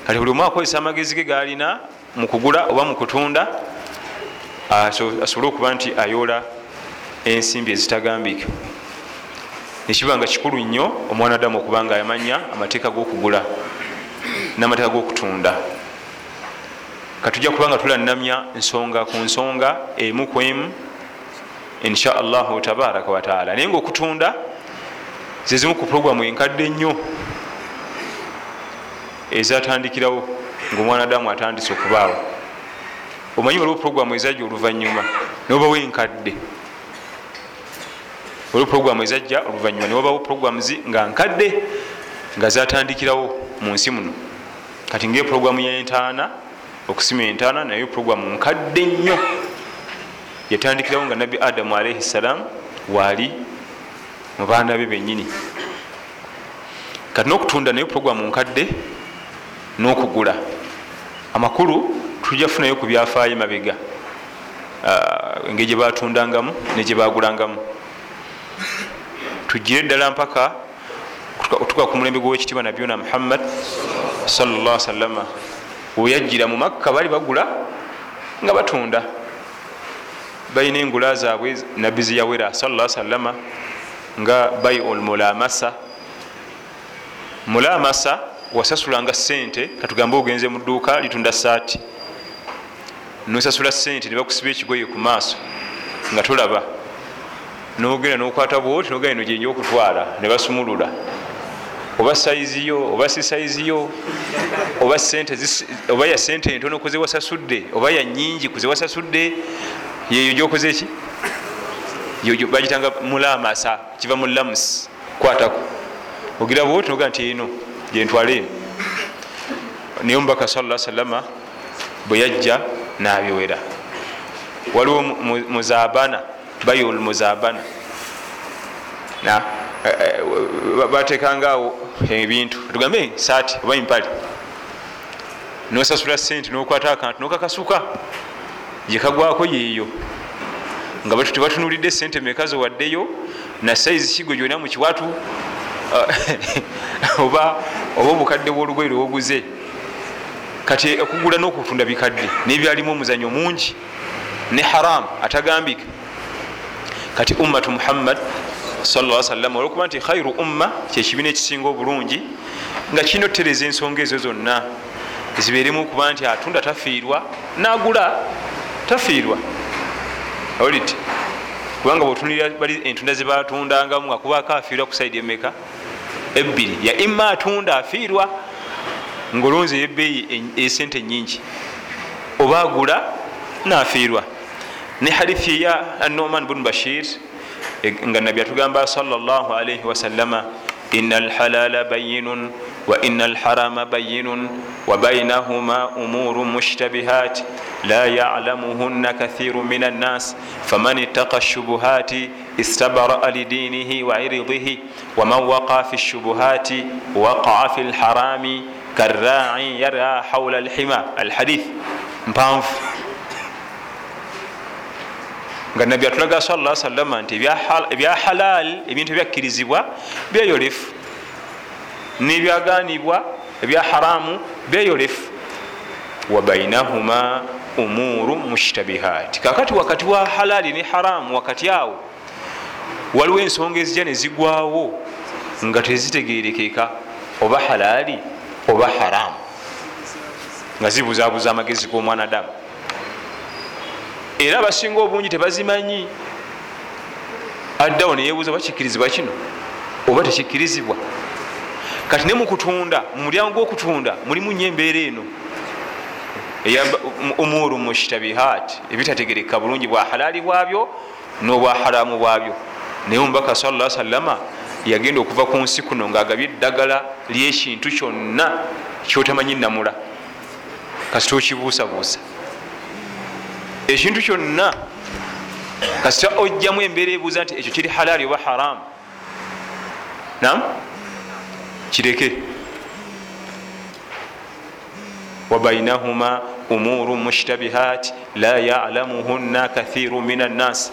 Kati buli omu akozesa amagezi ge galina mu kugula oba mu kutunda asobole okuba nti ayoola ensimbi ezitagambika. Nekiba nga kikulu nnyo omwanadamu okuba nga amanya amateeka g'okugula n'amateeka g'okutunda. Katujja kuba nga tulanamya ensonga ku nsonga emu ku emu insha allahu tabaraka wataala naye nga okutunda zezimu ku puroguramu enkadde ennyo ezatandikirawo ngaomwanadamu atandise okubaawo. Omanyi waliwo puroguramu ezajja oluvanyuma newabawo enkadde? Waliwo puroguramu ezajja oluvanyuma newabawo puroguramu nga nkadde nga zatandikirawo mu nsi muno. Kati ngae puroguramu yentaana okusima entaana naye puroguramu nkadde nnyo yatandikirawo nga nabbi adamu alaihi ssalaamu waali mu baana be benyini kati n'okutunda naye puroguramu nkadde n'okugula. Amakulu tujja kufunayo ku byafaayo mabega. Engeri gyebatundangamu negyebagulangamu tugire eddala mpaka tuka ku mulembe gw'owekitiibwa nabyona muhammad salllah salama weyajjira mu makka bali bagula nga batunda. Balina engula zaabwe nabbi ziyawera salla salama nga baiul mulamasa. Mulamasa wasasulanga sente katugambe ogenze mu dduuka litunda saati nosasula sente nebakusiba ekigoye ku maaso nga tolaba. Nogenda nokwata bwoti nogenda ino gyenja okutwala nebasumulula oba saiziyo oba si oba sente oba ya sente entono kuzewasasudde oba ya nyingi kuzewasasudde yeyo gyokoze ki bagitanga mulamasa kiva mu lamus kwatako ogira bwoti noga nti eno gyentwala eno. Naye omubaka sala salama bwe yajja nabyowera waliwo muzabana bayol muzabana. Batekangaawo ebintu. Tugambe saati oba impale nosasula sente nokwata akantu nokakasuka. Gyekagwako yeeyo nga tebatunulidde sente mekazi waddeyo na saizi kigo gyona mukiwatu oba obukadde bwolugoye lwoguze kati okugula n'okutunda bikadde nebyalimu omuzanyo mungi ne haramu atagambika. Kati ummatu muhammad salama olwokuba nti khairu umma kyekibiina ekisinga obulungi nga kinotereza ensonga ezo zonna zibeeremu okuba nti atunda tafiirwa nagula tafiirwa olit kubanga bwotunira bali entunda zebatundangamu akubako afiirwa ku saidi emeka? Ebbiri. Ya imma atunda afiirwa ngaolonzi ebeeyi esente nyingi oba agula nafiirwa. Ne hadithi ya anoman bun bashir nga nabi atugamba salllah alaihi wasalama ina alhalala bayinun bayinun wa bainahuma umuru mushtabihat la yalamuhunna kathiru min annas faman ittaqa shubuhati istabaraa lidinihi wa iridihi waman waqa fi shubuhati waqaa fi lharami karrai yara haula alhima alhadith mpanvu nga nabbi atulaga sala salama nti ebya halal ebintu ebyakkirizibwa byeyolefu nebyaganibwa ebya haramu byeyolefu wa bainahuma umuru mushtabihat kakati wakati wa halali ne haramu wakati awo waliwo ensonga ezijja nezigwawo nga tezitegerekeka oba halaali oba haramu nga zibuzabuza amagezi g'omwanadamu. Era abasinga obungi tebazimanyi addawo neyebuuza oba kikkirizibwa kino? Oba tekikkirizibwa kati ne mukutunda? Mumulyango gwokutunda mulimu nyo embeera eno. Umuru mushtabihat ebitategereka bulungi bwa halaali bwabyo n'obwa haramu bwabyo. Naye omubaka sala salama yagenda okuva ku nsi kuno ngaagabye eddagala lyekintu kyonna kyotamanyi namula kasita okibuusabuusa. Ekintu kyonna kasita ojjamu embeera ebuuza nti ekyo kiri halaali oba haramu nam kireke. Wabainahuma umuru mushtabihat la yalamuhunna kathiru min annas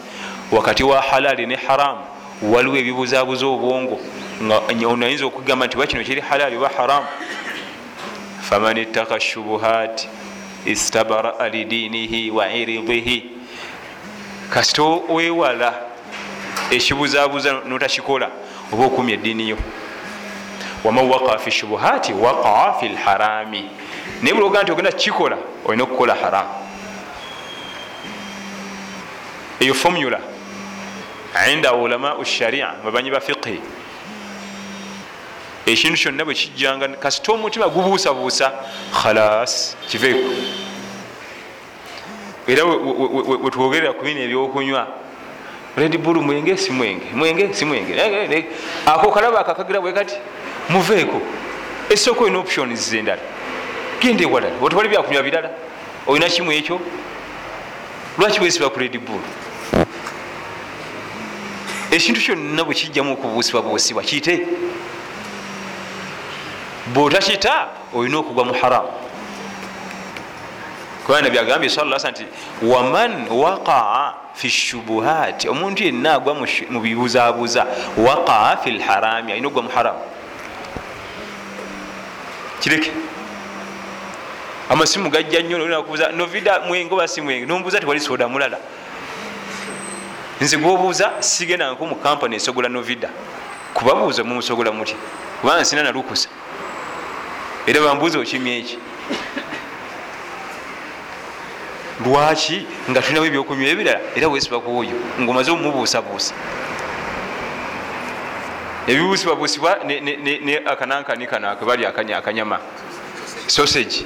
wakati wa halaali ne haramu waliwo ebibuzabuza obwongo. Ngaonayinza okugamba nti bakino kiri halaali oba haramu faman ittaka shubuhat istabaraa lidiinihi wa iridihi kasita wewala ekibuzabuza notakikola oba okumya eddiini yo waman wakaa fi shubuhati wakaa fi lharami. Naye buloga nti ogenda kukikola olina okukola haramu eyo formula inda ulamau sharia babanyi ba fiqhi ekintu kyonna bwe kijjanga kasita omutima gubuusabuusa khalas kiveeko era wetwogerera ku bino ebyokunywa. Red bull mwenge si mwenge? Mwenge si mwenge. Ako kalaba akakagira bwe kati muveeko esooka olina options endala genda ewalala otwali byakunywa birala. Olina kimu ekyo? Lwaki bwesiba ku red bull? Ekintu kyonna bwe kijjamu okubuusibwa buusibwa kiite bwotakita olina okugwa mu haramu kubanga byagambye salasa nti waman waqaa fi shubuhat omuntu yenna agwa mu bibuzabuza waqaa fi lharami alina okugwa mu haramu kireke. Amasimu gajja nnyo nakubuza novida mwenge oba si mwenge nombuuza tiwali soda mulala. Nze gwobuuza sigendangako mu kampani esogola novida. Kubabuuza mumusogola muti kubanga sina nalukusa. Era bambuuza okimya eki? Lwaki nga tulinawo ebyokunywa ebirala? Era wesiba ku oyo ngaomaze omumubuusabuusa ebibuusibwabuusibwa ne akanankani kano akebali akanyama. Sausage.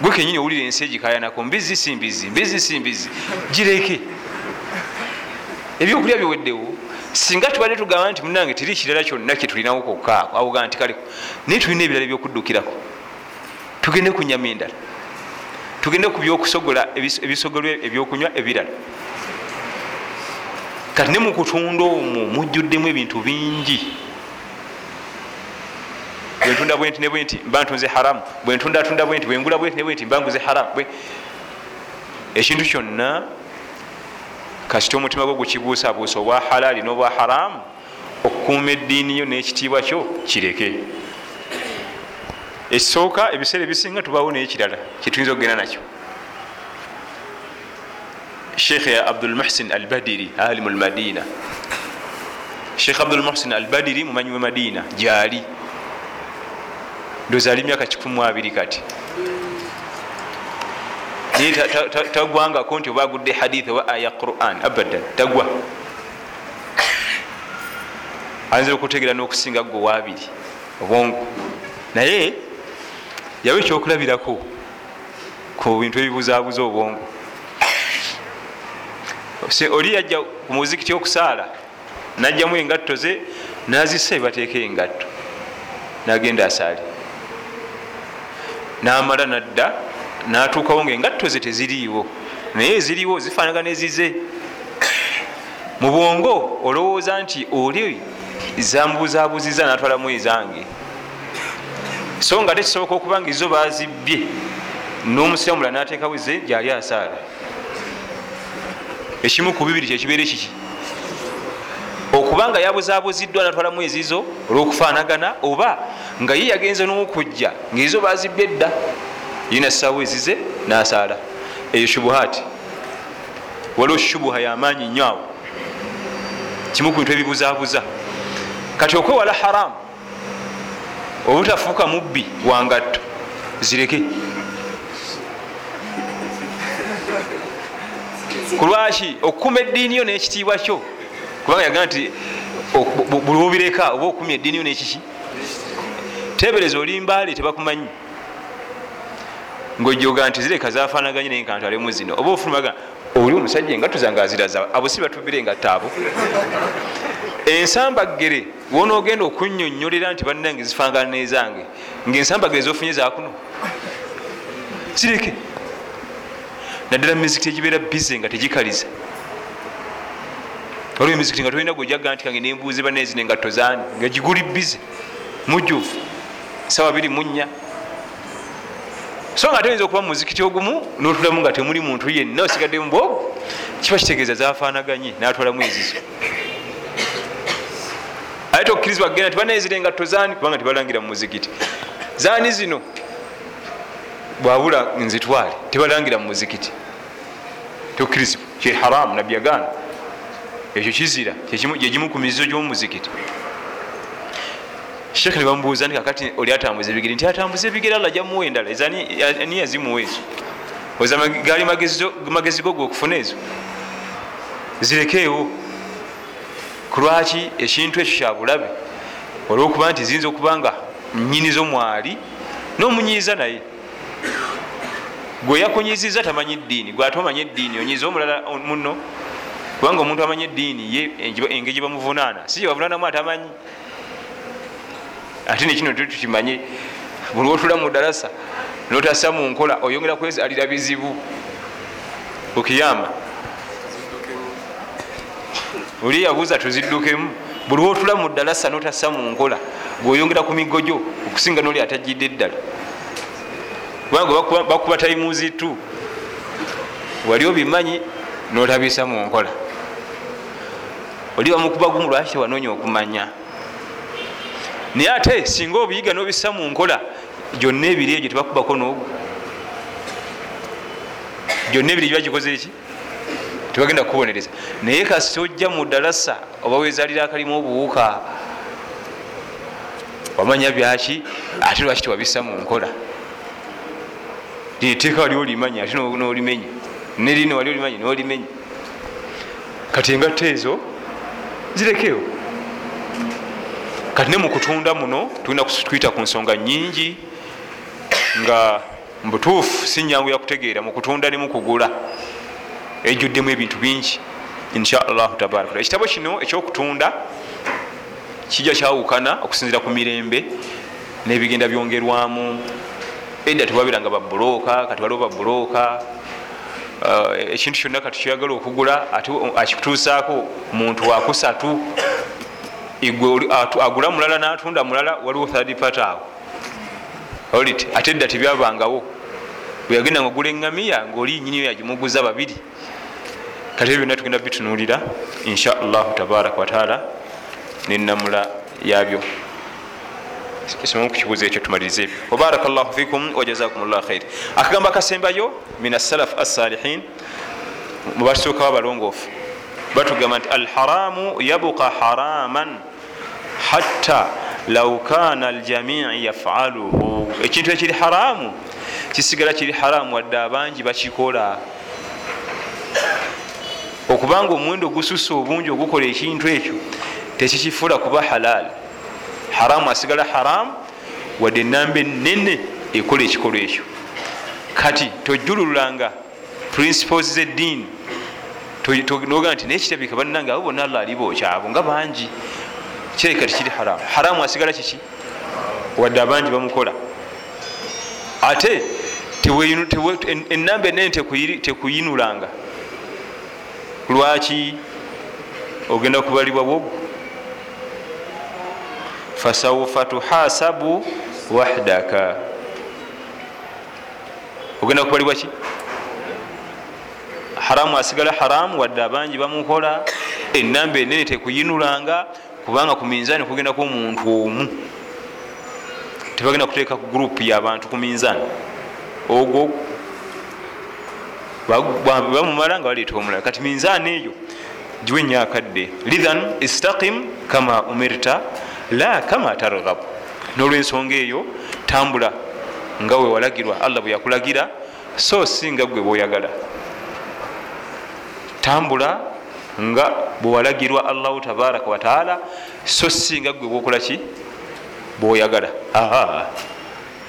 Gwe kenyini owulira ensi egikayanako mbizi si mbizi mbizi si mbizi gireke. Ebyokulya biweddewo singa tubadde tugamba nti munange teri kirala kyonna kyetulinawo kokkaako awogaa nti kaleko naye tulina ebirala ebyokuddukirako tugende ku nyama endala. Tugende ku byokusogola ebisogolwa ebyokunywa ebirala kati ne mukutunda omwo mujjuddemu ebintu bingi. Bwentunda bwenti ne bwenti mba ntunze haramu. Bwentundatunda bwenti bwengula bwenti ne bwenti mbanguze haramu. Ekintu kyonna kasita omutima gwo gukibuusabuusa obwa halaali n'obwa haramu okukuuma eddiini yo n'ekitiibwa kyo kireke. Ekisooka ebiseera ebisinga tubawo n'ekirala kyetuyinza okugenda nakyo sheikh abdulmuhsin al badiri alimu lmadina sheikh abdulmuhsin al badiri mumanyi we madina gyali. Ndoza ali myaka 12 kati. Naye tagwangako nti oba agudde hadith oba aya quran abadan tagwa. Ayinza okutegera n'okusinga gwe wabiri obwongo naye yawe ekyokulabirako ku bintu ebibuzabuza obwongo oli yajja ku muzikiti okusaala najjamu engatto ze nazisa ebateeka engatto nagenda asaali namala nadda natuukawo nga engatto ze teziriiwo naye eziriwo zifaanagana ezize mu bwongo olowooza nti oli zambuzabuziza natwalamu ezange. So nga tekisoboka okuba nga izo bazibbye n'omusiramula nateekawo ze gyali asaala ekimu ku bibiri kyekibeere kiki? Okuba nga yabuzabuziddwa natwalamu ezizo olwokufaanagana oba nga ye yagenze n'okujja ngaezo bazibbye edda yina ssaawo ezize nasaala. Eyo shubuhaati. Waliwo shubuha yamaanyi nnyo awo. Kimu ku bintu ebibuzabuza kati okwewala haramu obutafuuka mubbi wangatto zireke kulwaki okukuma eddiini yo n'ekitiibwa kyo? Kubanga yagaa nti buli obireka oba okumya eddiini yo n'ekiki? Tebereza olimbaale tebakumanyi. Ngaojoga nti zireka zafanaganye naye nkantwalemu zino. Oba ofulumaga oli omusajja engatto zange aziraza abo si batubire engatte abo ensambagere wonaogenda okunyonyolera nti bannange zifangana nezange ngaensambagere zofunye zakuno zireke naddala mizikiti egibeera bize nga tegikaliza. Olwo emizikiti nga tolina gwejaga nti kange nembuuze banezi nengatto zani nga giguli bize mujjuvu sawa biri munya. So nga teyinza okuba mumuzikiti ogumu notulamu nga temuli muntu yenna osigadde mubwogo kiba kitegeeza zafanaganye natwalamu ezizo. Ate tokkirizibwa kgenda nti banezira engatto zani kubanga tebalangira mumuzikiti zani zino bwabula nzitwale tebalangira mumuzikiti tokkirizibwa kyeharamu nabyagaana ekyo kizira gyegimu ku mizizo gyomumuzikiti sheekh ne bamubuuza nti kakati oli atambuza ebigere nti atambuza ebigere alla jamuwa endala ani yazimuwa ezo oza gali magezi go gwokufuna ezo? Zirekeewo. Kulwaki ekintu ekyo kyabulabe olwokuba nti ziyinza okuba nga nyinizo mwali n'omunyiiza naye gwe yakunyiziza tamanyi ddiini gwe ate omanyi eddiini onyiiza omulala muno kubanga omuntu amanyi eddiini ye engeri gyebamuvunaana si gyebavunaanamu atamanyi. Ate nekino tukimanye buli otula mu darasa notassa mu nkola oyongera kwezalira bizibu. Okiyamba. Oli yabuuza tuziddukemu. Buli otula mu darasa notassa mu nkola gweoyongera ku migo gyo okusinga noli atajidde eddala kubanga bakuba taimuzi tu wali obimanyi notabisa mu nkola. Oli bamukuba gumu lwaki tewanoonya okumanya? Naye ate singa obuyiga nobisa mu nkola gyonna ebiri egyo tebakubako noogu gyonna ebiri gibagikoze eki? Tebagenda kukubonereza. Naye kasi ojja mu dalasa oba wezalira akalimu obuwuka wamanya byaki? Ate lwaki tewabisa mu nkola eteeka wali olimanya ate nolimenya nerino wali olimanya nolimenya kati engatta ezo zirekewo kati ne mukutunda muno tulina kutwita ku nsonga nyingi nga mubutuufu si nyangu yakutegeera mukutunda ne mukugula ejjuddemu ebintu bingi inshaallahu tabaraka ekitabo kino ekyokutunda kijja kyawukana okusinzira ku mirembe nebigenda byongerwamu edda tewabiranga babulooka kati waliwo babulooka ekintu kyonna kati kyoyagala okugula ate akikutuusaako muntu wakusatu agula mulala natunda mulala waliwo third part awo. Olit ate edda tebyabangawo. Bweyagenda nga ogula eŋamiya ngaoli nyiniyo yagimuguza babiri. Kati ebyo byonna tugenda bitunulira inshaallahu tabaraka wataala nenamula yabyo kisomamu kukibuuzo ekyo tumalirize wabaraka llahu fikum wajazakum llah khair. Akagambo akasembayo min assalaf assalihin mubasookawo abalongoofu batugamba nti alharamu yabuka haraman hatta lau kana aljamii yafaluhu. Ekintu ekiri haramu kisigala kiri haramu wadde abangi bakikola. Okubanga omuwendo gususa obungi ogukola ekintu ekyo tekikifuula kuba halal haramu asigala haramu wadde enamba enene ekola ekikolwa ekyo. Kati tojululanga principles zeddiini noga nti naye kirabika bannange abo bonna allah alibokyabo nga bangi. Kirabika tikiri haramu haramu asigala kiki? Wadde abangi bamukola. Ate enamba enene tekuyinulanga. Lwaki ogenda kubalibwa bwogu fasaufa tuhasabu wahdaka. Ogenda kubalibwa ki? Haramu asigala haramu wadde abangi bamukola. Enamba enene tekuyinulanga kubanga ku minzaani kugendaku omuntu omu. Tebagenda kuteeka ku gurupu yabantu ku minzaani. Ogwo bamumala nga baleeta omulala. Kati minzaani eyo giwe enyakadde lithan istaqim kama umirta la kama targhabu nolwensonga eyo tambula nga wewalagirwa allah bwe yakulagira so singa gwe bweoyagala tambula nga bwewalagirwa allahu tabaraka wataala so singa gwe bwokolaki bwoyagala.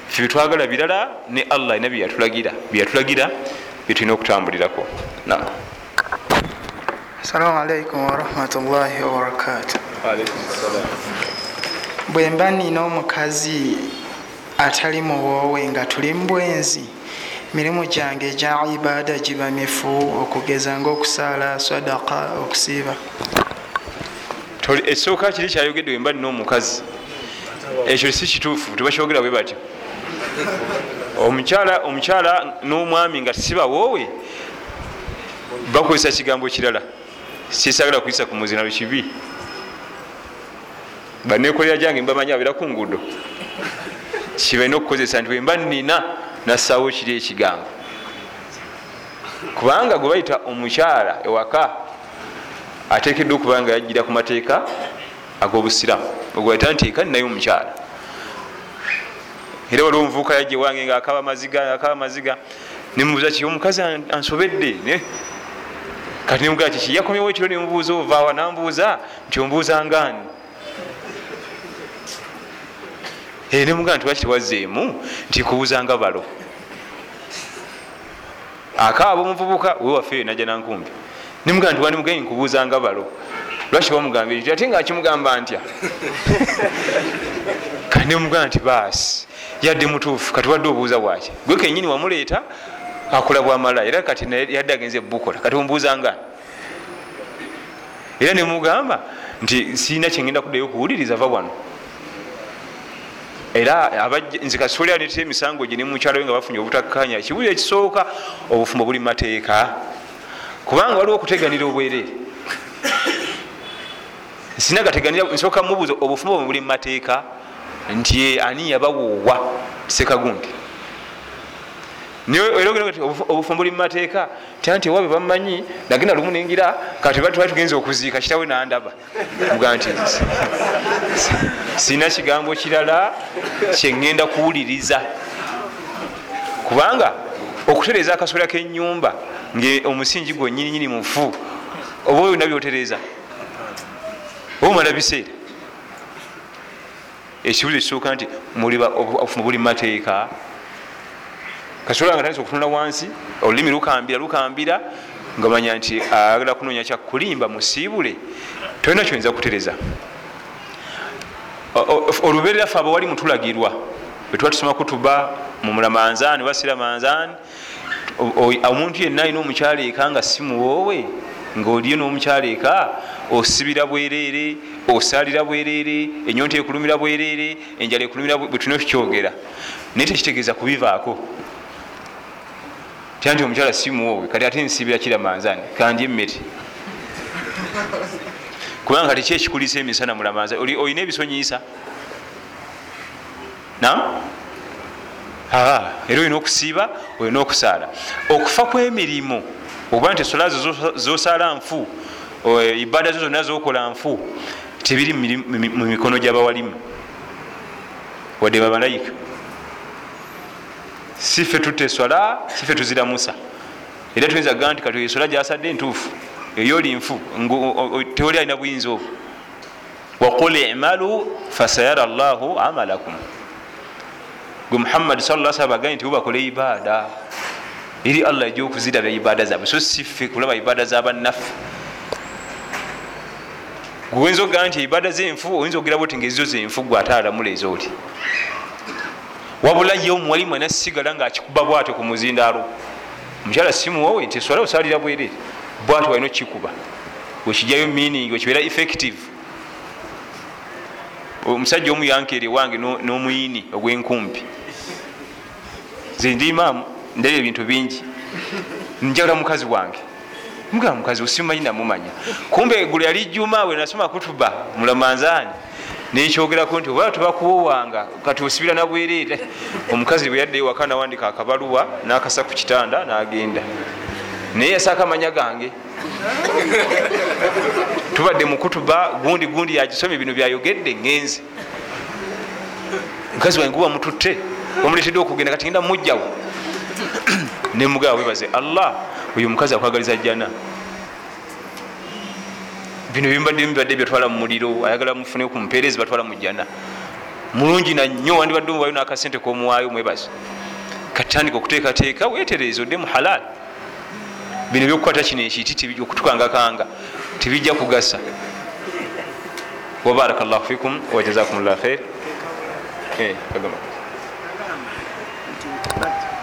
Fe byetwagala birala ne allah ina byeyatulagira byeyatulagira byetulina okutambulirako. Assalamu alaikum warahmatullahi wabarakatu bwe mba nina omukazi atali muwoowe nga tuli mubwenzi mirimu gyange egya ibaada giba mifu okugeza ngaokusaala sadaka okusiiba. Ekisooka kiri kyayogedde wemba nina omukazi ekyo si kituufu tebakyogera bwe batyo. Omukyala omukyala n'omwami nga sibawoowe bakozesa kigambo kirala sisagala kuyisa ku muzina lwekibi banekolera gyange mbamanyi abeera ku ngudo kibalina okukozesa nti wemba nina nassawo kiri ekigambo. Kubanga gwe bayita omukyala ewaka atekeddwa okuba nga yajjira ku mateeka ag'obusiramu ogwaita nti eka ninaye omukyala. Era waliwo omuvubuka yajja wange nga akaba maziga akaba maziga nemubuuza ki omukazi ansobedde? Kati nemugaa kiki yakomyewo ekiro? Nemubuuza ovaawa nambuuza nti ombuuza ngaani nemugaa nti waki tewazeemu nti kubuuzanga balo. Akaaba omuvubuka wewaffe najja nankumbi nemugaa nti wandimugaye nkubuuzanga balo. Lwaki bamugambye ekyo ate nga akimugamba ntya? Kati nemugaa nti baasi yadde mutuufu kati wadde obuuza bwaki? Gwe kenyini wamuleeta akola bwamala era kati yadde agenze bukola kati ombuuzanga era nemugamba nti siina kyengenda kuddayo okuwuliriza va wano era nze kasooli anetera emisango gye nemukyalo we nga bafunye obutakkanya ekibuzo ekisooka obufumbo buli mateeka. Kubanga waliwo okuteganira obwereere sina gateganira nsooka mubuuza obufumbo buli mumateeka nti ani yabawoowa sekagundi obufumbo buli mumateeka tanti ewabe bamumanyi nagenda lumu nengira kati twali tugenza okuziika kitawe nandaba. Muga nti sina kigambo kirala kyeŋŋenda kuwuliriza. Kubanga okutereeza akasolya kenyumba nga omusingi gwennyininyini mufu oba oyo nabyotereza oba omala biseera ekibuzo ekisooka nti obufumbo buli mumateeka kasobola nga tandisa okutunula wansi olulimi lukambira lukambira nga manya nti ayagala kunoonya kyakulimba musiibule tolina kyoyinza kutereza olubeerera fe abawali mutulagirwa bwetuba tusoma kutuba mumulamanzaani wasira manzaani omuntu yenna alina omukyala eka nga si muwoowe ngaoliyo n'omukyala eka osibira bwereere osaalira bwereere enyonta ekulumira bwereere enjala ekulumira bwetulina tukyogera naye tekitegeeza kubivaako tya nti omukyala simuwoowe kati ate nsibira kiramanzaani kandye emmere kubanga kati ki ekikulisa emisana mulamanza olina ebisonyiisa? Nam era olina okusiiba olina okusaala. Okufa kwemirimu okuba nti esola zo zosaala nfu ibada zo zonna zokola nfu tebiri mu mikono gyabawalimu. Wadde babalayika sife tutta eswala sife tuziramusa era tuyinza ga nti kati esola gyasadde entuufu eyoli nfu tewoli alina buyinza obwo. Waqul imalu fasayara llahu amalakum. Gwe muhammadi sa salam agaye nti bubakole ibada eri allah ejja okuziraba ibada zaabwe. So siffe kulaba ibada zabannaffe gweoyinza okugaa nti ibada zenfu oyinza okugiraba oti ngaezizo zenfu gwe ate alamula ezooti wabula ye omuwalimu ana sigala ngaakikuba bwato ku muzindaalo. Omukyala simuwowe nti eswala osalira bwerere bwato walina okukikuba. Wekijjayo meaning wekibeera effective. Omusajja omu yankeere wange n'omuyini ogwenkumpi nze ndi imaamu ndaba ebintu bingi. Njagala mukazi wange. Mugamba mukazi osimumanyi namumanya. Kumbe eggulo yali juma we nasoma kutuba mulamanzaani nekyogerako nti oba tubakuwowanga kati osibira nabwereere omukazi bwe yadde ewaka nawandika akabaluwa nakasa ku kitanda nagenda. Naye yasaaka amanya gange. Tubadde mukutuba gundi gundi yagisomye bino byayogedde ngenze. Mukazi wange guba mututte omuletedde okugenda kati genda mumugjawo nemugaba webaze allah oyo omukazi akwagaliza jjana bino bimbadde bibadde byatwala mu muliro ayagala mufune ku mpeerezi batwala mu jjana. Mulungi nanyo wandibadde omuwayo nakasente komuwaayo mwebaze. Katandika okuteekateeka wetereeza odde mu halal. Bino byokukwata kino ekiti okutukangakanga tebijja kugasa. Wabaraka llahu fikum wajazakum llah khair. Eh,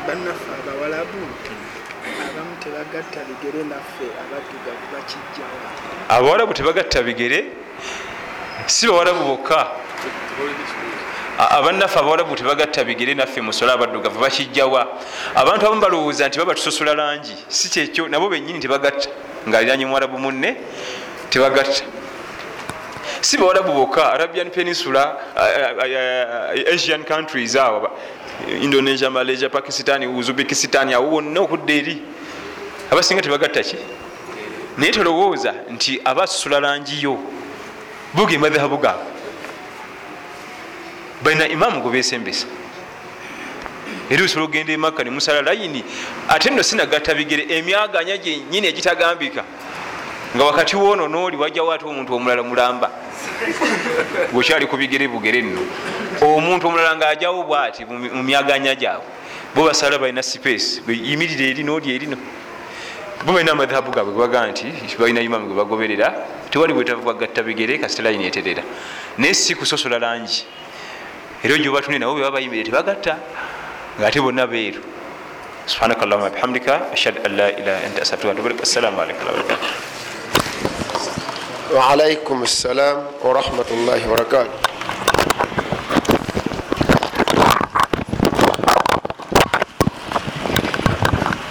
bannaffe abawalabu tebagatta bigere naffe abaddugavu bakijjawa abawalabu tebagatta bigere? Si bawalabu bokka. Abannaffe abawalabu tebagatta bigere naffe musola abaddugavu bakijjawa abantu abamu balowooza nti baba tusosola langi. Si kyekyo nabo benyini tebagatta ngaaliranye muwalabu munne tebagatta si bawalabu bokka. Arabian peninsula asian countries awo indonesia malaysia pakistan uzbekistan awo wonna okudda eri abasinga tebagatta ki? Naye tolowooza nti abasosula langiyo buge madhabu gaabwe balina imaamu gwe besembesa era osobola okgenda emakka nemusala layini ate nno sinagatta bigere emyaganya gyenyini egitagambika. Nga wakati woono nooli wajjawo ate omuntu omulala mulamba. Bwekyali ku bigere bugere nno. Omuntu omulala ngaajawo bwati mu myaganya gyabwe. Bo basala balina sipeesi yimirire eri nooli erino bo balina amadhabu gaabwe gebaga nti balina imamu gwe bagoberera tewali bwetagatta bigere kasita layini eterera naye si kusosola langi. Era gyobatunye nabo beba bayimire tebagatta ngaate bonna beeru. Subhanaka llahuma bihamdika ashhadu an la ilaha anta astafiruka watubulik assalamu alaikum warahmatullahi wabarakatuh waalaikum ssalam warahmatullahi wabarakatuh